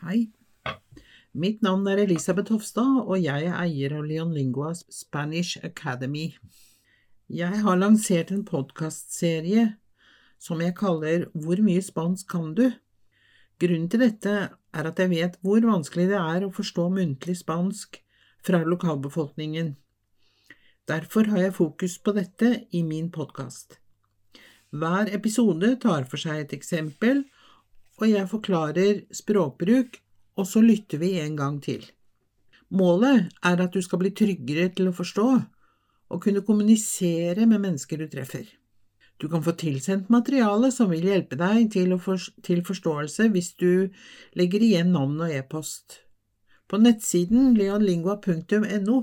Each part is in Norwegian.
Hei. Mitt navn er Elisabeth Hofstad, og jeg er eier av Leonlingua Spanish Academy. Jeg har lansert en podkastserie som jeg kaller Hvor mye spansk kan du? Grunnen til dette er at jeg vet hvor vanskelig det er å forstå muntlig spansk fra lokalbefolkningen. Derfor har jeg fokus på dette i min podkast. Hver episode tar for seg et eksempel, og jeg forklarer språkbruk, og så lytter vi en gang til. Målet er at du skal bli tryggere til å forstå og kunne kommunisere med mennesker du treffer. Du kan få tilsendt materiale som vil hjelpe deg til, til forståelse hvis du legger igjen navn og e-post. På nettsiden leonlingua.no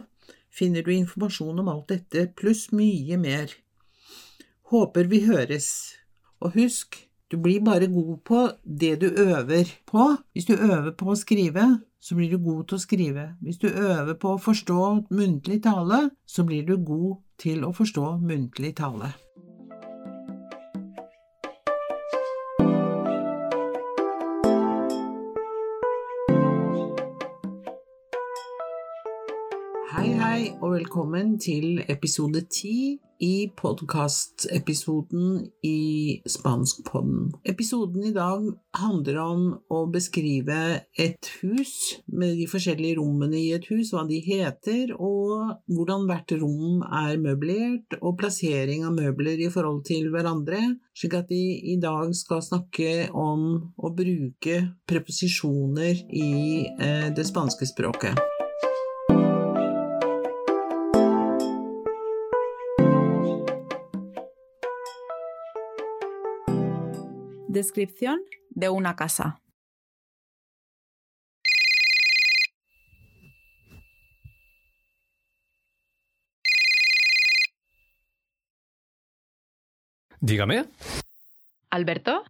finner du informasjon om alt dette, pluss mye mer. Håper vi høres, og husk, du blir bare god på det du øver på. Hvis du øver på å skrive, så blir du god til å skrive. Hvis du øver på å forstå muntlig tale, så blir du god til å forstå muntlig tale. Velkommen til episode ti i podkastepisoden i Spanskpodden. Episoden i dag handler om å beskrive et hus med de forskjellige rommene i et hus, hva de heter, og hvordan hvert rom er møblert, og plassering av møbler i forhold til hverandre, slik at de i dag skal snakke om å bruke preposisjoner i eh, det spanske språket. Descripción de una casa. Dígame. ¿Alberto?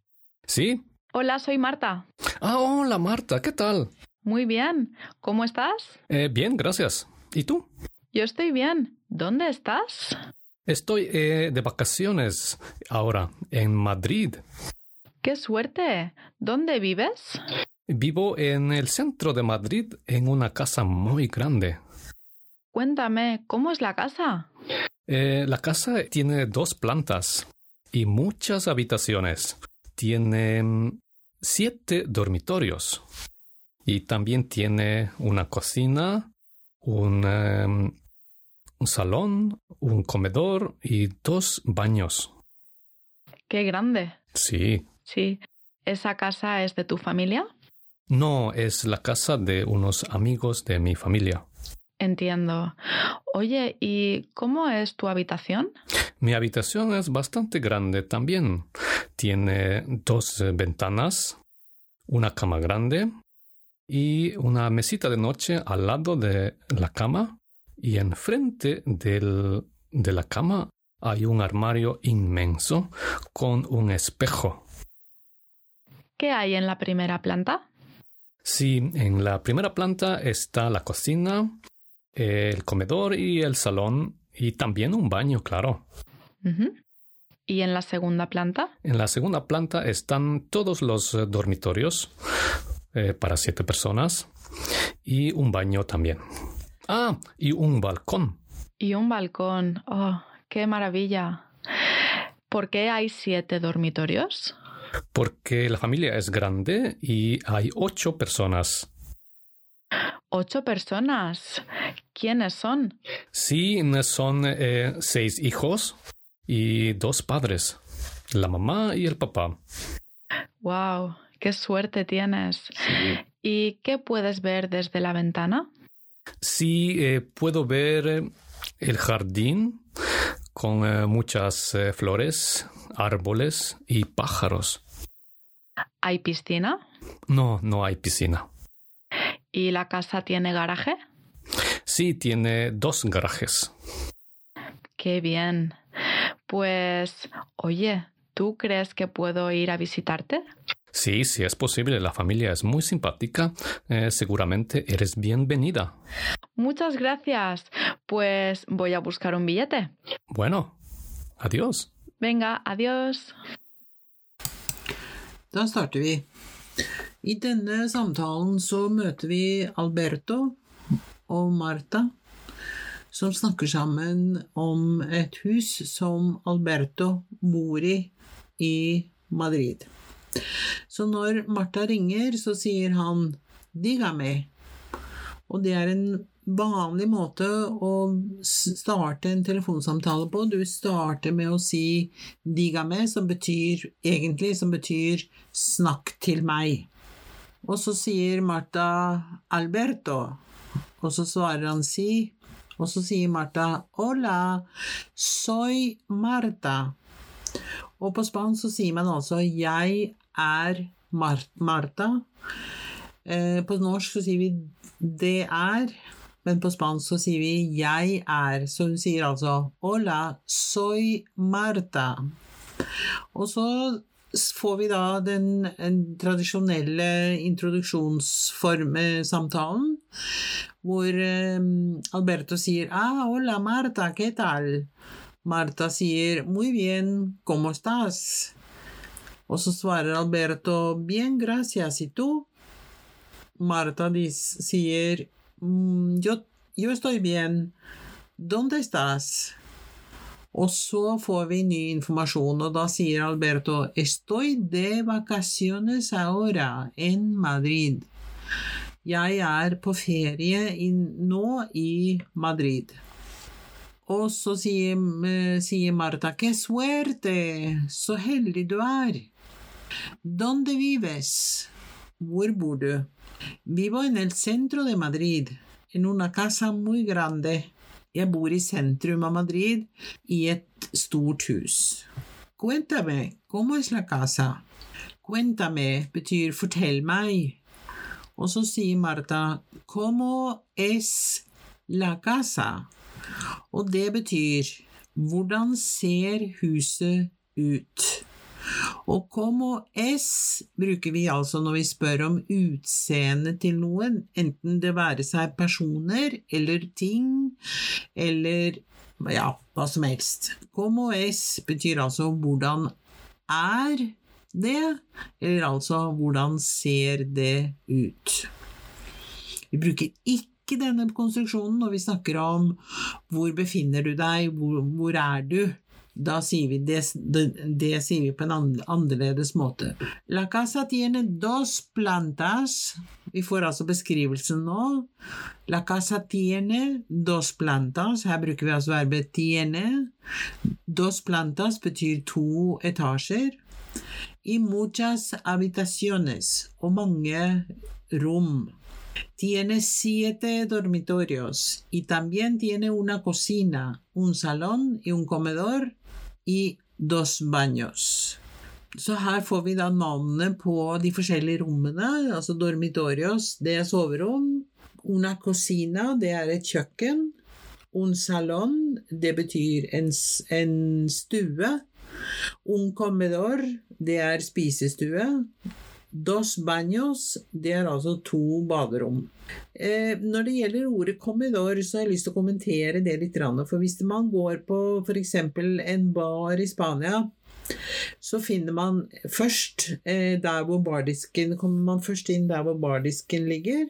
Sí. Hola, soy Marta. Ah, hola Marta, ¿qué tal? Muy bien. ¿Cómo estás? Eh, bien, gracias. ¿Y tú? Yo estoy bien. ¿Dónde estás? Estoy eh, de vacaciones ahora en Madrid. ¡Qué suerte! ¿Dónde vives? Vivo en el centro de Madrid en una casa muy grande. Cuéntame, ¿cómo es la casa? Eh, la casa tiene dos plantas y muchas habitaciones. Tiene mm, siete dormitorios. Y también tiene una cocina, un, um, un salón, un comedor y dos baños. ¡Qué grande! Sí. Sí. ¿Esa casa es de tu familia? No, es la casa de unos amigos de mi familia. Entiendo. Oye, ¿y cómo es tu habitación? Mi habitación es bastante grande también. Tiene dos eh, ventanas, una cama grande y una mesita de noche al lado de la cama y enfrente del, de la cama hay un armario inmenso con un espejo. ¿Qué hay en la primera planta? Sí, en la primera planta está la cocina, el comedor y el salón y también un baño, claro. ¿Y en la segunda planta? En la segunda planta están todos los dormitorios eh, para siete personas y un baño también. Ah, y un balcón. Y un balcón. ¡Oh, qué maravilla! ¿Por qué hay siete dormitorios? Porque la familia es grande y hay ocho personas. Ocho personas. ¿Quiénes son? Sí, son eh, seis hijos y dos padres, la mamá y el papá. ¡Wow! ¡Qué suerte tienes! ¿Y qué puedes ver desde la ventana? Sí, eh, puedo ver el jardín con eh, muchas eh, flores, árboles y pájaros. ¿Hay piscina? No, no hay piscina. ¿Y la casa tiene garaje? Sí, tiene dos garajes. ¡Qué bien! Pues, oye, ¿tú crees que puedo ir a visitarte? Sí, sí es posible. La familia es muy simpática. Eh, seguramente eres bienvenida. Muchas gracias. Pues voy a buscar un billete. Bueno, adiós. Venga, adiós. Da starter vi. I denne samtalen så møter vi Alberto og Marta, som snakker sammen om et hus som Alberto bor i i Madrid. Så når Marta ringer, så sier han 'digame', og det er en vanlig måte å starte en telefonsamtale på. Du starter med å si 'digame', som betyr egentlig som betyr 'snakk til meg'. Og så sier Martha 'Alberto', og så svarer han 'si'. Og så sier Marta 'Hola, soy Marta'. Og på spansk så sier man altså 'jeg er Marta'. Eh, på norsk så sier vi 'det er'. Men på spansk så sier vi 'jeg er', så hun sier altså 'hola, soy Marta'. Og så får vi da den tradisjonelle introduksjonssamtalen, hvor um, Alberto sier 'ah, hola Marta, ¿qué tal?' Marta sier 'muy bien, ¿cómo estás?' Og så svarer Alberto 'bien, gracias, ¿y tú?' Marta sier yo, yo estoy bien. ¿Dónde estás? Og så får vi ny informasjon, og da sier Alberto Estoy de vacaciones ahora en Madrid. Jeg er på ferie nå i Madrid. Og så sier, sier Marta Que suerte! Så heldig du er! Donde vives? Hvor bor du? Vivo en el centro de Madrid, en una casa muy grande. Jeg bor i sentrum av Madrid, i et stort hus. Cuéntame, ¿cómo es la casa? Cuéntame betyr fortell meg. Og så sier Marta, ¿cómo es la casa? Og det betyr, hvordan ser huset ut? Og como es bruker vi altså når vi spør om utseendet til noen, enten det være seg personer eller ting, eller ja, hva som helst. Como es betyr altså hvordan er det, eller altså hvordan ser det ut. Vi bruker ikke denne konstruksjonen når vi snakker om hvor befinner du deg, hvor, hvor er du? Da sier vi det, det, det sier vi på en annerledes måte. La casa tiene dos plantas. Vi får altså beskrivelsen nå. La casa tiene dos plantas. Her bruker vi altså verbet tiene. Dos plantas betyr to etasjer. I muchas habitaciones og mange rom. Tiene siete dormitorios y también tiene una cocina, un salón y un comedor i dos baños. Så her får vi da navnene på de forskjellige rommene. Altså dormitorios, det er soverom. Una cocina, det er et kjøkken. Un salon, det betyr en, en stue. Un comedor, det er spisestue. Dos baños, det er altså to baderom. Eh, når det gjelder ordet comedor, så har jeg lyst til å kommentere det litt. For hvis man går på f.eks. en bar i Spania, så finner man først eh, der hvor bardisken kommer man først inn der hvor bardisken ligger.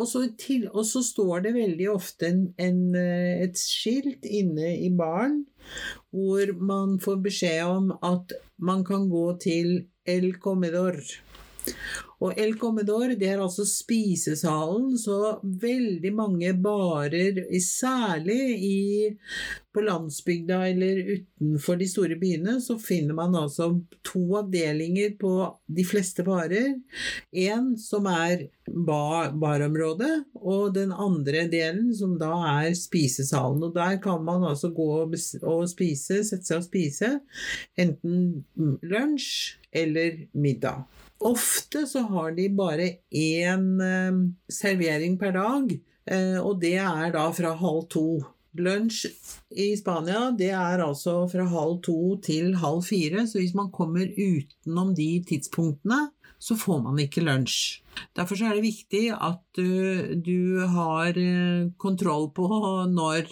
Og så, til, og så står det veldig ofte en, en, eh, et skilt inne i baren hvor man får beskjed om at man kan gå til El Comedor. Og El Comedor det er altså spisesalen, så veldig mange barer, særlig i, på landsbygda eller utenfor de store byene, så finner man altså to avdelinger på de fleste barer. En som er bar, barområdet, og den andre delen som da er spisesalen. Og der kan man altså gå og spise, sette seg og spise, enten lunsj eller middag. Ofte så har de bare én eh, servering per dag, eh, og det er da fra halv to. Lunsj i Spania det er altså fra halv to til halv fire, så hvis man kommer utenom de tidspunktene, så får man ikke lunsj. Derfor er det viktig at du, du har eh, kontroll på når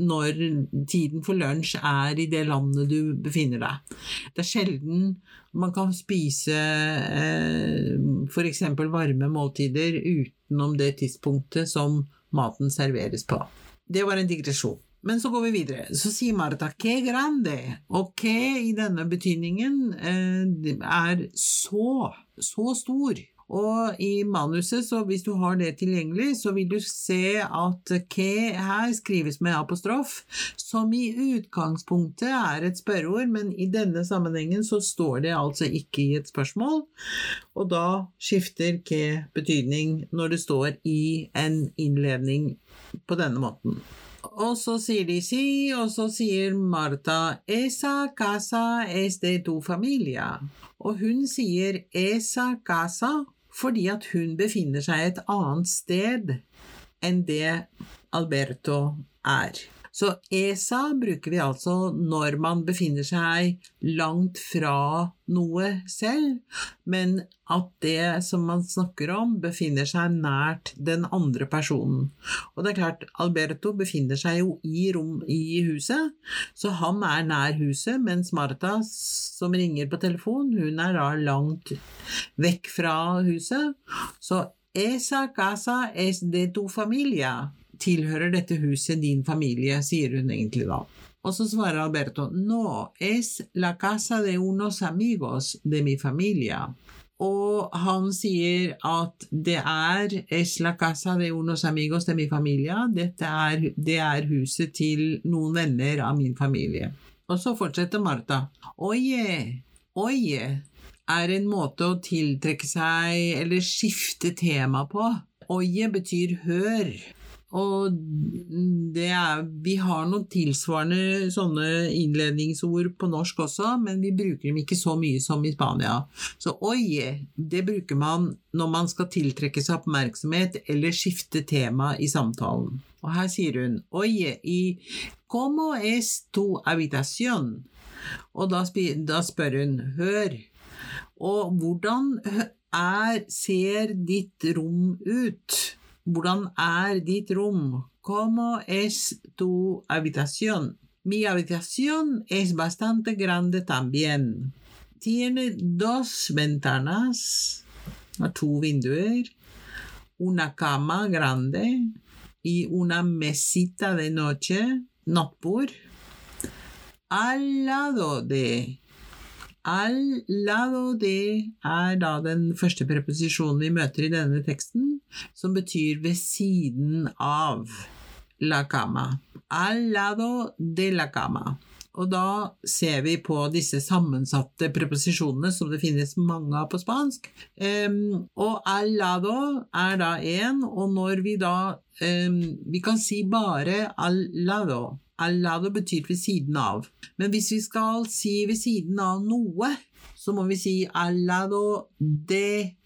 når tiden for lunsj er i det landet du befinner deg. Det er sjelden man kan spise eh, f.eks. varme måltider utenom det tidspunktet som maten serveres på. Det var en digresjon. Men så går vi videre. Så sier Marta 'que grande', og 'que' i denne betydningen eh, er så, så stor. Og i manuset, så hvis du har det tilgjengelig, så vil du se at ke her skrives med apostrof, som i utgangspunktet er et spørreord, men i denne sammenhengen så står det altså ikke i et spørsmål, og da skifter ke betydning når det står i en innledning på denne måten. Og så sier de si, og så sier Marta esa casa es de tu familia. Og hun sier esa casa fordi at hun befinner seg et annet sted enn det Alberto er. Så ESA bruker vi altså når man befinner seg langt fra noe selv, men at det som man snakker om, befinner seg nært den andre personen. Og det er klart, Alberto befinner seg jo i rom i huset, så han er nær huset, mens Marta, som ringer på telefon, hun er da langt vekk fra huset. Så esa casa es de tu familia tilhører dette huset din familie, sier hun egentlig da. Og så svarer Alberto, no, es la casa de unos amigos de mi familia. Og han sier at det er es la casa de unos amigos de mi familia, dette er, det er huset til noen venner av min familie. Og så fortsetter Martha, oye, oye, er en måte å tiltrekke seg eller skifte tema på. Oye betyr hør. Og er, vi har noen tilsvarende sånne innledningsord på norsk også, men vi bruker dem ikke så mye som i Spania. Så oye, det bruker man når man skal tiltrekke seg oppmerksomhet eller skifte tema i samtalen. Og her sier hun oye i como es tu habitación? Og da, da spør hun hør. Og hvordan er, ser ditt rom ut? Hvordan er ditt rom? ¿Cómo es tu habitación? Mi habitación es bastante grande también. Tiene dos ventanas, to vinduer, una cama grande y una mesita de noche, nattbord. Al lado de Al lado de er da den første preposisjonen vi møter i denne teksten, som betyr ved siden av la cama. Al lado de la cama. Og da ser vi på disse sammensatte preposisjonene som det finnes mange av på spansk. Um, og al lado er da én, og når vi da um, Vi kan si bare al lado Al lado betyr ved siden av. Men hvis vi skal si ved siden av noe, så må vi si al lado de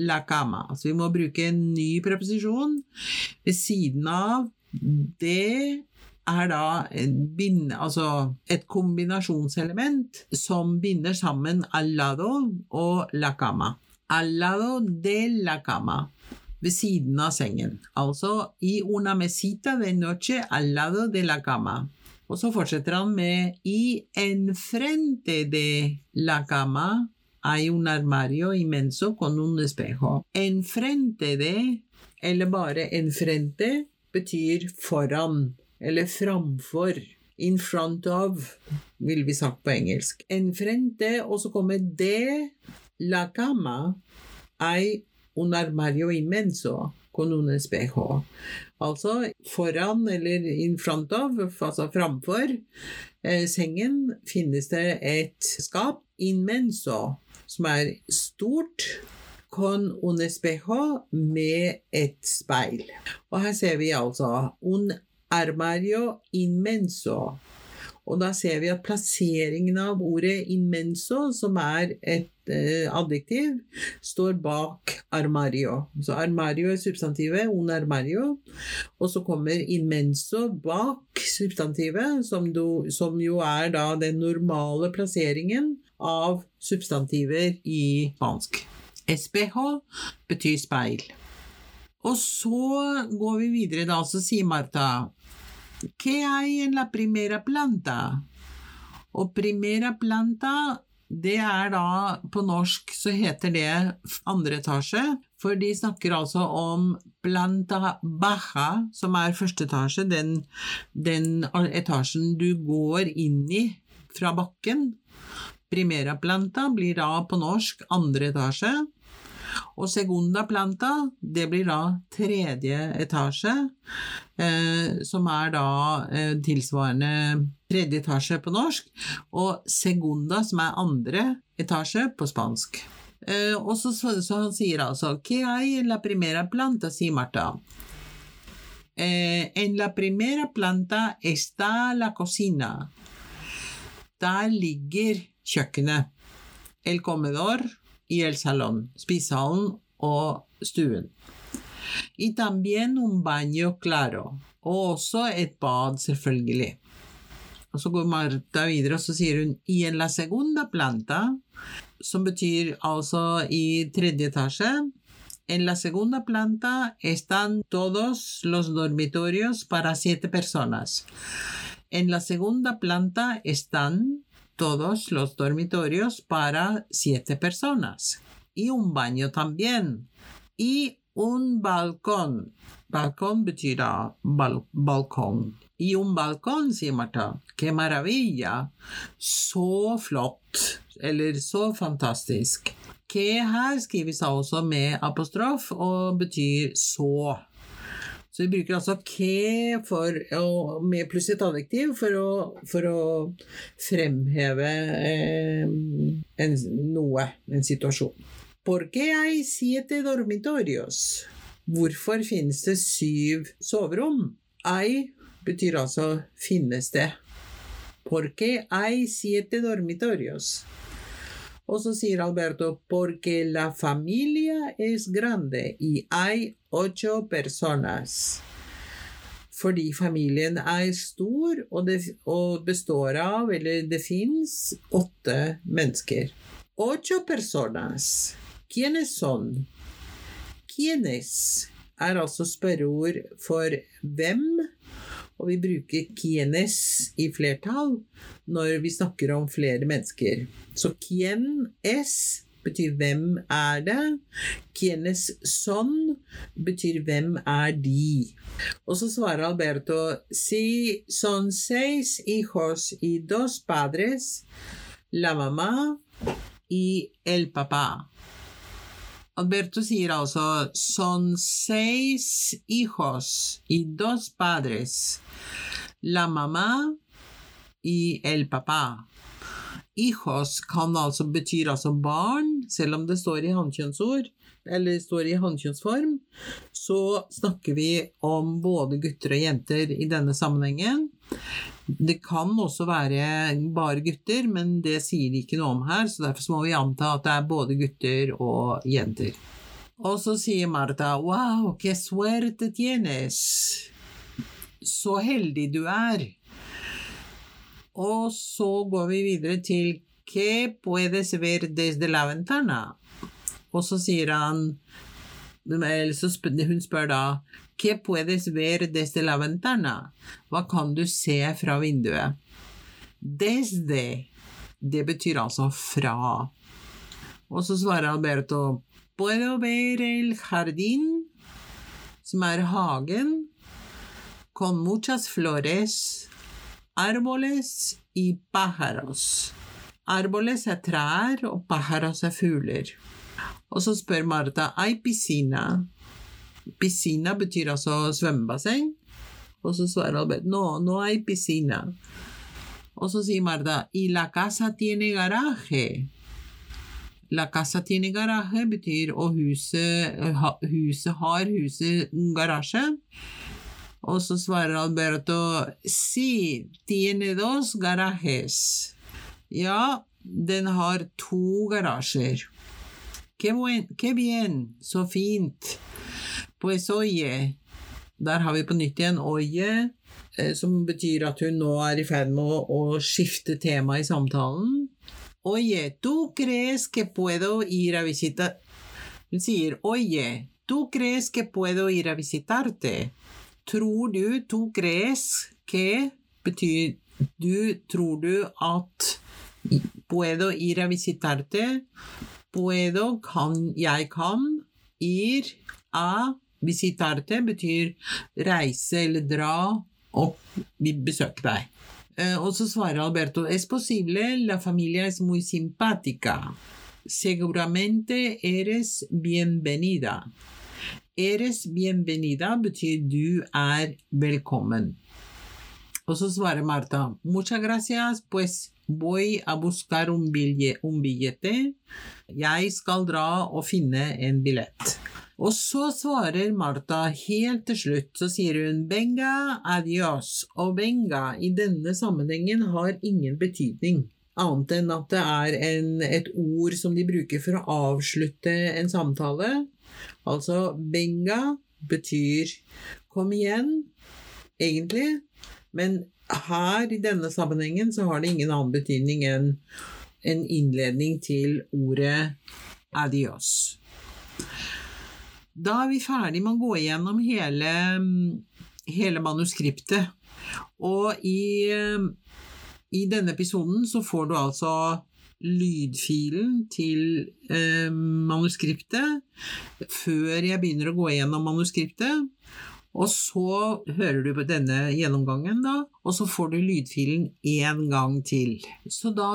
la cama. Altså vi må bruke en ny preposisjon. Ved siden av det er da bind, altså et kombinasjonselement som binder sammen al lado og la cama. Al lado de la cama ved siden av sengen, altså i una mesita de noche al lado de la cama. Og så fortsetter han med i enfrente de la cama hay un armario inmenso con un espejo. Enfrente de, eller bare enfrente, betyr foran, eller framfor. In front of, vil vi sagt på engelsk. Enfrente, og så kommer de la cama, hay un armario inmenso con un espejo. Altså foran eller in front of, altså framfor eh, sengen, finnes det et skap, inmenso, som er stort, con un espejo, med et speil. Og her ser vi altså un armario inmenso. Og da ser vi at plasseringen av ordet immenso, som er et eh, adjektiv, står bak armario. Så armario er substantivet, un armario, og så kommer immenso bak substantivet, som, do, som jo er da den normale plasseringen av substantiver i spansk. SPH betyr speil. Og så går vi videre, da, så sier Martha ¿Qué hay en la primera planta? Og primera planta, det er da På norsk så heter det andre etasje, for de snakker altså om planta baja, som er første etasje, den, den etasjen du går inn i fra bakken. Primera planta blir da på norsk andre etasje. Og segunda planta, det blir da tredje etasje, eh, som er da eh, tilsvarende tredje etasje på norsk, og segunda, som er andre etasje på spansk. Eh, og så, så, så han sier altså «Que hay la primera planta?» sier Martha. Eh, en la primera planta está la cocina. Der ligger kjøkkenet. El comedor y el salón, spisehallen og stuen. Y también un baño claro. Og også et bad, selvfølgelig. Og så går Marta videre og så i en la segunda planta, som betyr altså i tredje etasje. En la segunda planta están todos los dormitorios para siete personas. En la segunda planta están todos los dormitorios para siete personas y un baño también y un balcón. Balcón betyr da bal balkong. I un balkong, sier Martha. Que maravilla! Så flott! Eller så fantastisk. Que her skrives også med apostrof og betyr så. Så vi bruker altså ke for, med pluss et adjektiv for å, for å fremheve eh, en, noe, en situasjon. ¿Por qué siete dormitorios? Hvorfor finnes det syv soverom? Ei betyr altså finnes det. ¿Por qué hay siete dormitorios? Og så sier Alberto porque la familia es grande y hay ocho personas. Fordi familien er stor og, det, og består av, eller det fins, åtte mennesker. Ocho personas. Quiénes son? Quienes er altså spørreord for hvem og vi bruker quienes i flertall når vi snakker om flere mennesker. Så quien es betyr hvem er det. Quienes son betyr hvem er de. Og så svarer Alberto si son seis hijos y dos padres, la mamá y el papá. Alberto sier altså son seis hijos y dos padres, la mamá y el papá. Hijos kan altså betyr altså barn, selv det står i eller står i hannkjønnsform, så snakker vi om både gutter og jenter i denne sammenhengen. Det kan også være bare gutter, men det sier de ikke noe om her, så derfor må vi anta at det er både gutter og jenter. Og så sier Martha wow, que suerte tienes. Så heldig du er. Og så går vi videre til que puedes ver desde la ventana. Og så sier han Hun spør da ¿Qué puedes ver desde la ventana? Hva kan du se fra vinduet? Desde. Det betyr altså fra. Og så svarer Alberto Puedo ver el jardín, som er hagen, con muchas flores, árboles y pájaros. Árboles er trær, og pájaros er fugler. Og så spør Marta ei piscina. Piscina betyr altså svømmebasseng. Og så svarer Albert no, no hay piscina. Og så sier Marta i la casa tiene garaje. La casa tiene garaje betyr og huset, huset har huset garasje. Og så svarer Alberto si, tiene dos garajes. Ja, den har to garasjer. Que, buen, qué bien, så fint. Pues oye Der har vi på nytt igjen oye, eh, som betyr at hun nå er i ferd med å, å skifte tema i samtalen. Oye, tú crees que puedo ir a visitar Hun sier oye, tú crees que puedo ir a visitarte. Tror du, tú crees que betyr du Tror du at Puedo ir a visitarte. Puedo, kan, jeg kan. Ir a visitarte betyr reise eller dra og besøke deg. Eh, og så svarer Alberto Es posible, la familia es muy simpática. Seguramente eres bienvenida. Eres bienvenida betyr du er velkommen. Og så svarer Marta Muchas gracias, pues voy a buscar un, billete, un billete. Jeg skal dra og finne en billett. Og så svarer Martha helt til slutt, så sier hun benga adios, og benga i denne sammenhengen har ingen betydning, annet enn at det er en, et ord som de bruker for å avslutte en samtale. Altså benga betyr kom igjen, egentlig, men her i denne sammenhengen så har det ingen annen betydning enn en innledning til ordet adios. Da er vi ferdig med å gå igjennom hele, hele manuskriptet. Og i, i, denne episoden så får du altså lydfilen til eh, manuskriptet før jeg begynner å gå igjennom manuskriptet. Og så hører du på denne gjennomgangen, da, og så får du lydfilen én gang til. Så da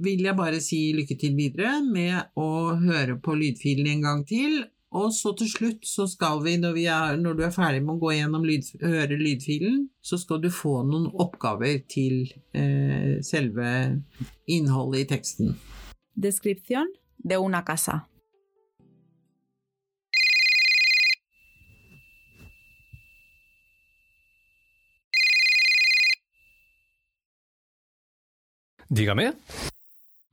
vil jeg bare si lykke til videre med å høre på lydfilen en gang til, og så til slutt så skal vi, når, vi er, når du er ferdig med å gå gjennom lyd, høre lydfilen, så skal du få noen oppgaver til eh, selve innholdet i teksten. Description de una casa. Dígame.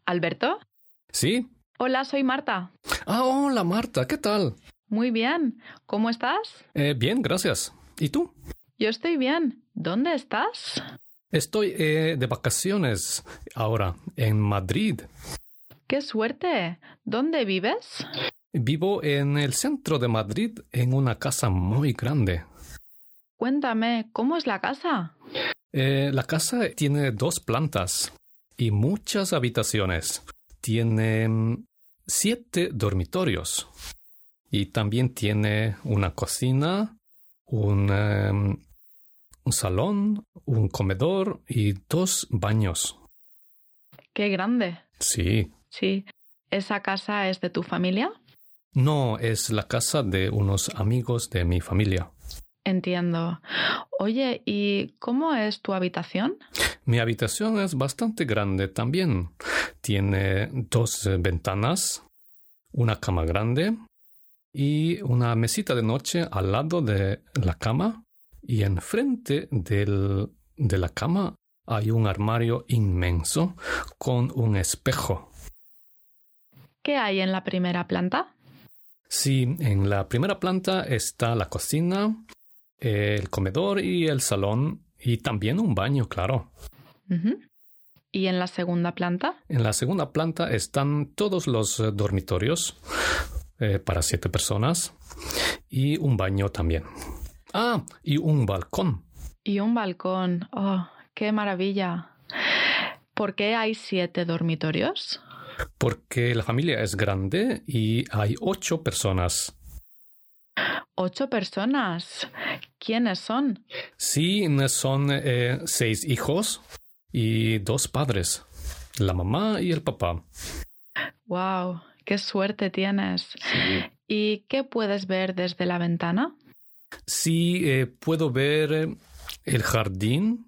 ¿Alberto? Sí. Hola, soy Marta. Ah, hola Marta, ¿qué tal? Muy bien. ¿Cómo estás? Eh, bien, gracias. ¿Y tú? Yo estoy bien. ¿Dónde estás? Estoy eh, de vacaciones ahora en Madrid. ¡Qué suerte! ¿Dónde vives? Vivo en el centro de Madrid en una casa muy grande. Cuéntame, ¿cómo es la casa? Eh, la casa tiene dos plantas y muchas habitaciones. Tiene siete dormitorios y también tiene una cocina, un, um, un salón, un comedor y dos baños. ¡Qué grande! Sí. Sí. ¿Esa casa es de tu familia? No, es la casa de unos amigos de mi familia. Entiendo. Oye, ¿y cómo es tu habitación? Mi habitación es bastante grande también. Tiene dos eh, ventanas, una cama grande y una mesita de noche al lado de la cama y enfrente del, de la cama hay un armario inmenso con un espejo. ¿Qué hay en la primera planta? Sí, en la primera planta está la cocina, el comedor y el salón y también un baño, claro. ¿Y en la segunda planta? En la segunda planta están todos los eh, dormitorios eh, para siete personas y un baño también. Ah, y un balcón. Y un balcón. ¡Oh, qué maravilla! ¿Por qué hay siete dormitorios? Porque la familia es grande y hay ocho personas. Ocho personas. ¿Quiénes son? Sí, son eh, seis hijos y dos padres, la mamá y el papá. ¡Wow! ¡Qué suerte tienes! ¿Y qué puedes ver desde la ventana? Sí, eh, puedo ver el jardín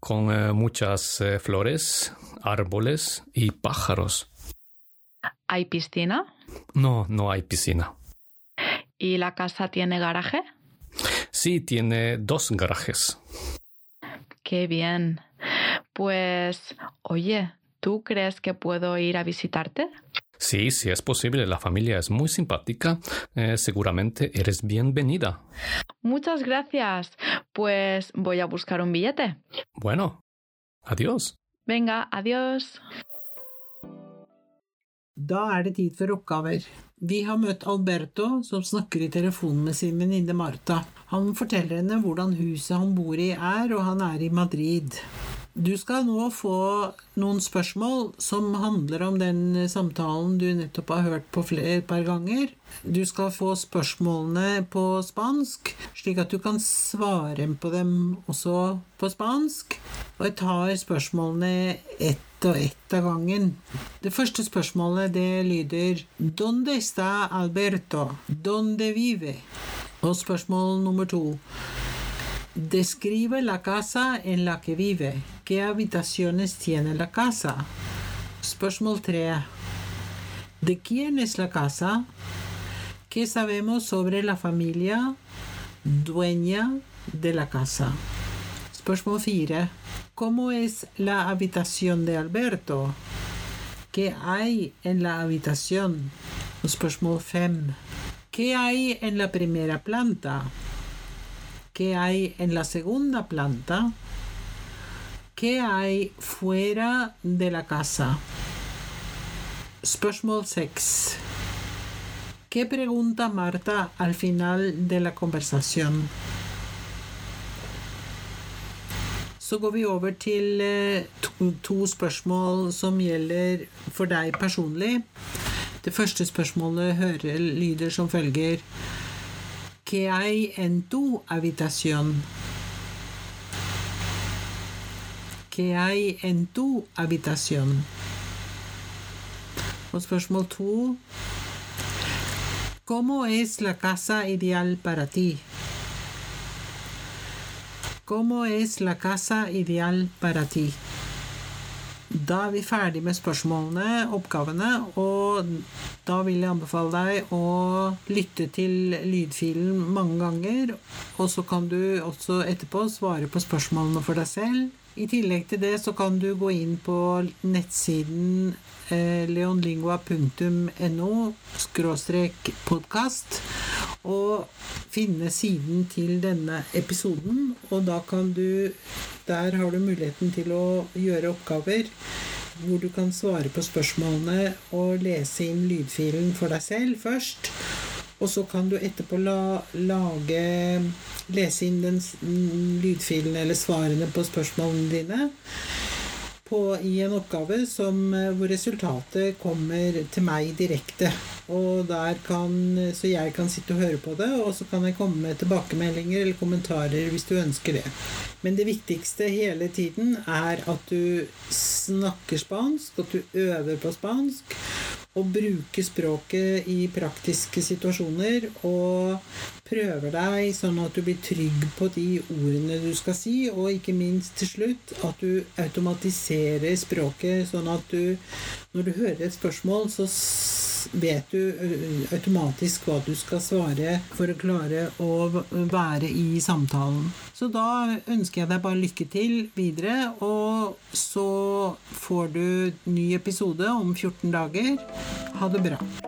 con eh, muchas eh, flores, árboles y pájaros. ¿Hay piscina? No, no hay piscina. ¿Y la casa tiene garaje? Sí, tiene dos garajes. ¡Qué bien! Pues, oye, ¿tú crees que puedo ir a visitarte? Sí, sí es posible. La familia es muy simpática. Eh, seguramente eres bienvenida. Muchas gracias. Pues voy a buscar un billete. Bueno, adiós. Venga, adiós. Da er det tid for oppgaver. Vi har møtt Alberto, som snakker i telefonen med sin venninne Marta. Han forteller henne hvordan huset han bor i er, og han er i Madrid. Du skal nå få noen spørsmål som handler om den samtalen du nettopp har hørt på flere par ganger. Du skal få spørsmålene på spansk, slik at du kan svare på dem også på spansk. Og jeg tar spørsmålene ett og ett av gangen. Det første spørsmålet det lyder Donde está Alberto? Donde vive? Og spørsmål nummer to. Describe la casa en la que vive. ¿Qué habitaciones tiene la casa? Spørsmål 3. ¿De quién es la casa? ¿Qué sabemos sobre la familia dueña de la casa? Spørsmål 4. ¿Cómo es la habitación de Alberto? ¿Qué hay en la habitación? Spørsmål 5. ¿Qué hay en la primera planta? ¿Qué hay en la segunda planta? ¿Qué hay fuera de la casa? Spørsmål 6. ¿Qué pregunta Marta al final de la conversación? Så går vi over til to, to spørsmål som gjelder for deg personlig. Det første spørsmålet hører lyder som følger ¿Qué hay en tu habitación? ¿Qué hay en tu habitación? Og spørsmål to ¿Cómo es la casa ideal para ti? ¿Cómo es la casa ideal para ti? Da er vi ferdig med spørsmålene, oppgavene, og da vil jeg anbefale deg å lytte til lydfilen mange ganger, og så kan du også etterpå svare på spørsmålene for deg selv. I tillegg til det så kan du gå inn på nettsiden eh, leonlingua.no skråstrek og finne siden til denne episoden, og da kan du Der har du muligheten til å gjøre oppgaver hvor du kan svare på spørsmålene og lese inn lydfilen for deg selv først. Og så kan du etterpå la, lage Lese inn den lydfilen eller svarene på spørsmålene dine på, i en oppgave som, hvor resultatet kommer til meg direkte. Og kan, så jeg kan sitte og høre på det, og så kan jeg komme med tilbakemeldinger eller kommentarer hvis du ønsker det. Men det viktigste hele tiden er at du snakker spansk, at du øver på spansk, og bruke språket i praktiske situasjoner og prøver deg sånn at du blir trygg på de ordene du skal si, og ikke minst til slutt at du automatiserer språket sånn at du når du hører et spørsmål, så vet du automatisk hva du skal svare for å klare å være i samtalen. Så da ønsker jeg deg bare lykke til videre, og så får du ny episode om 14 dager. Ha det bra.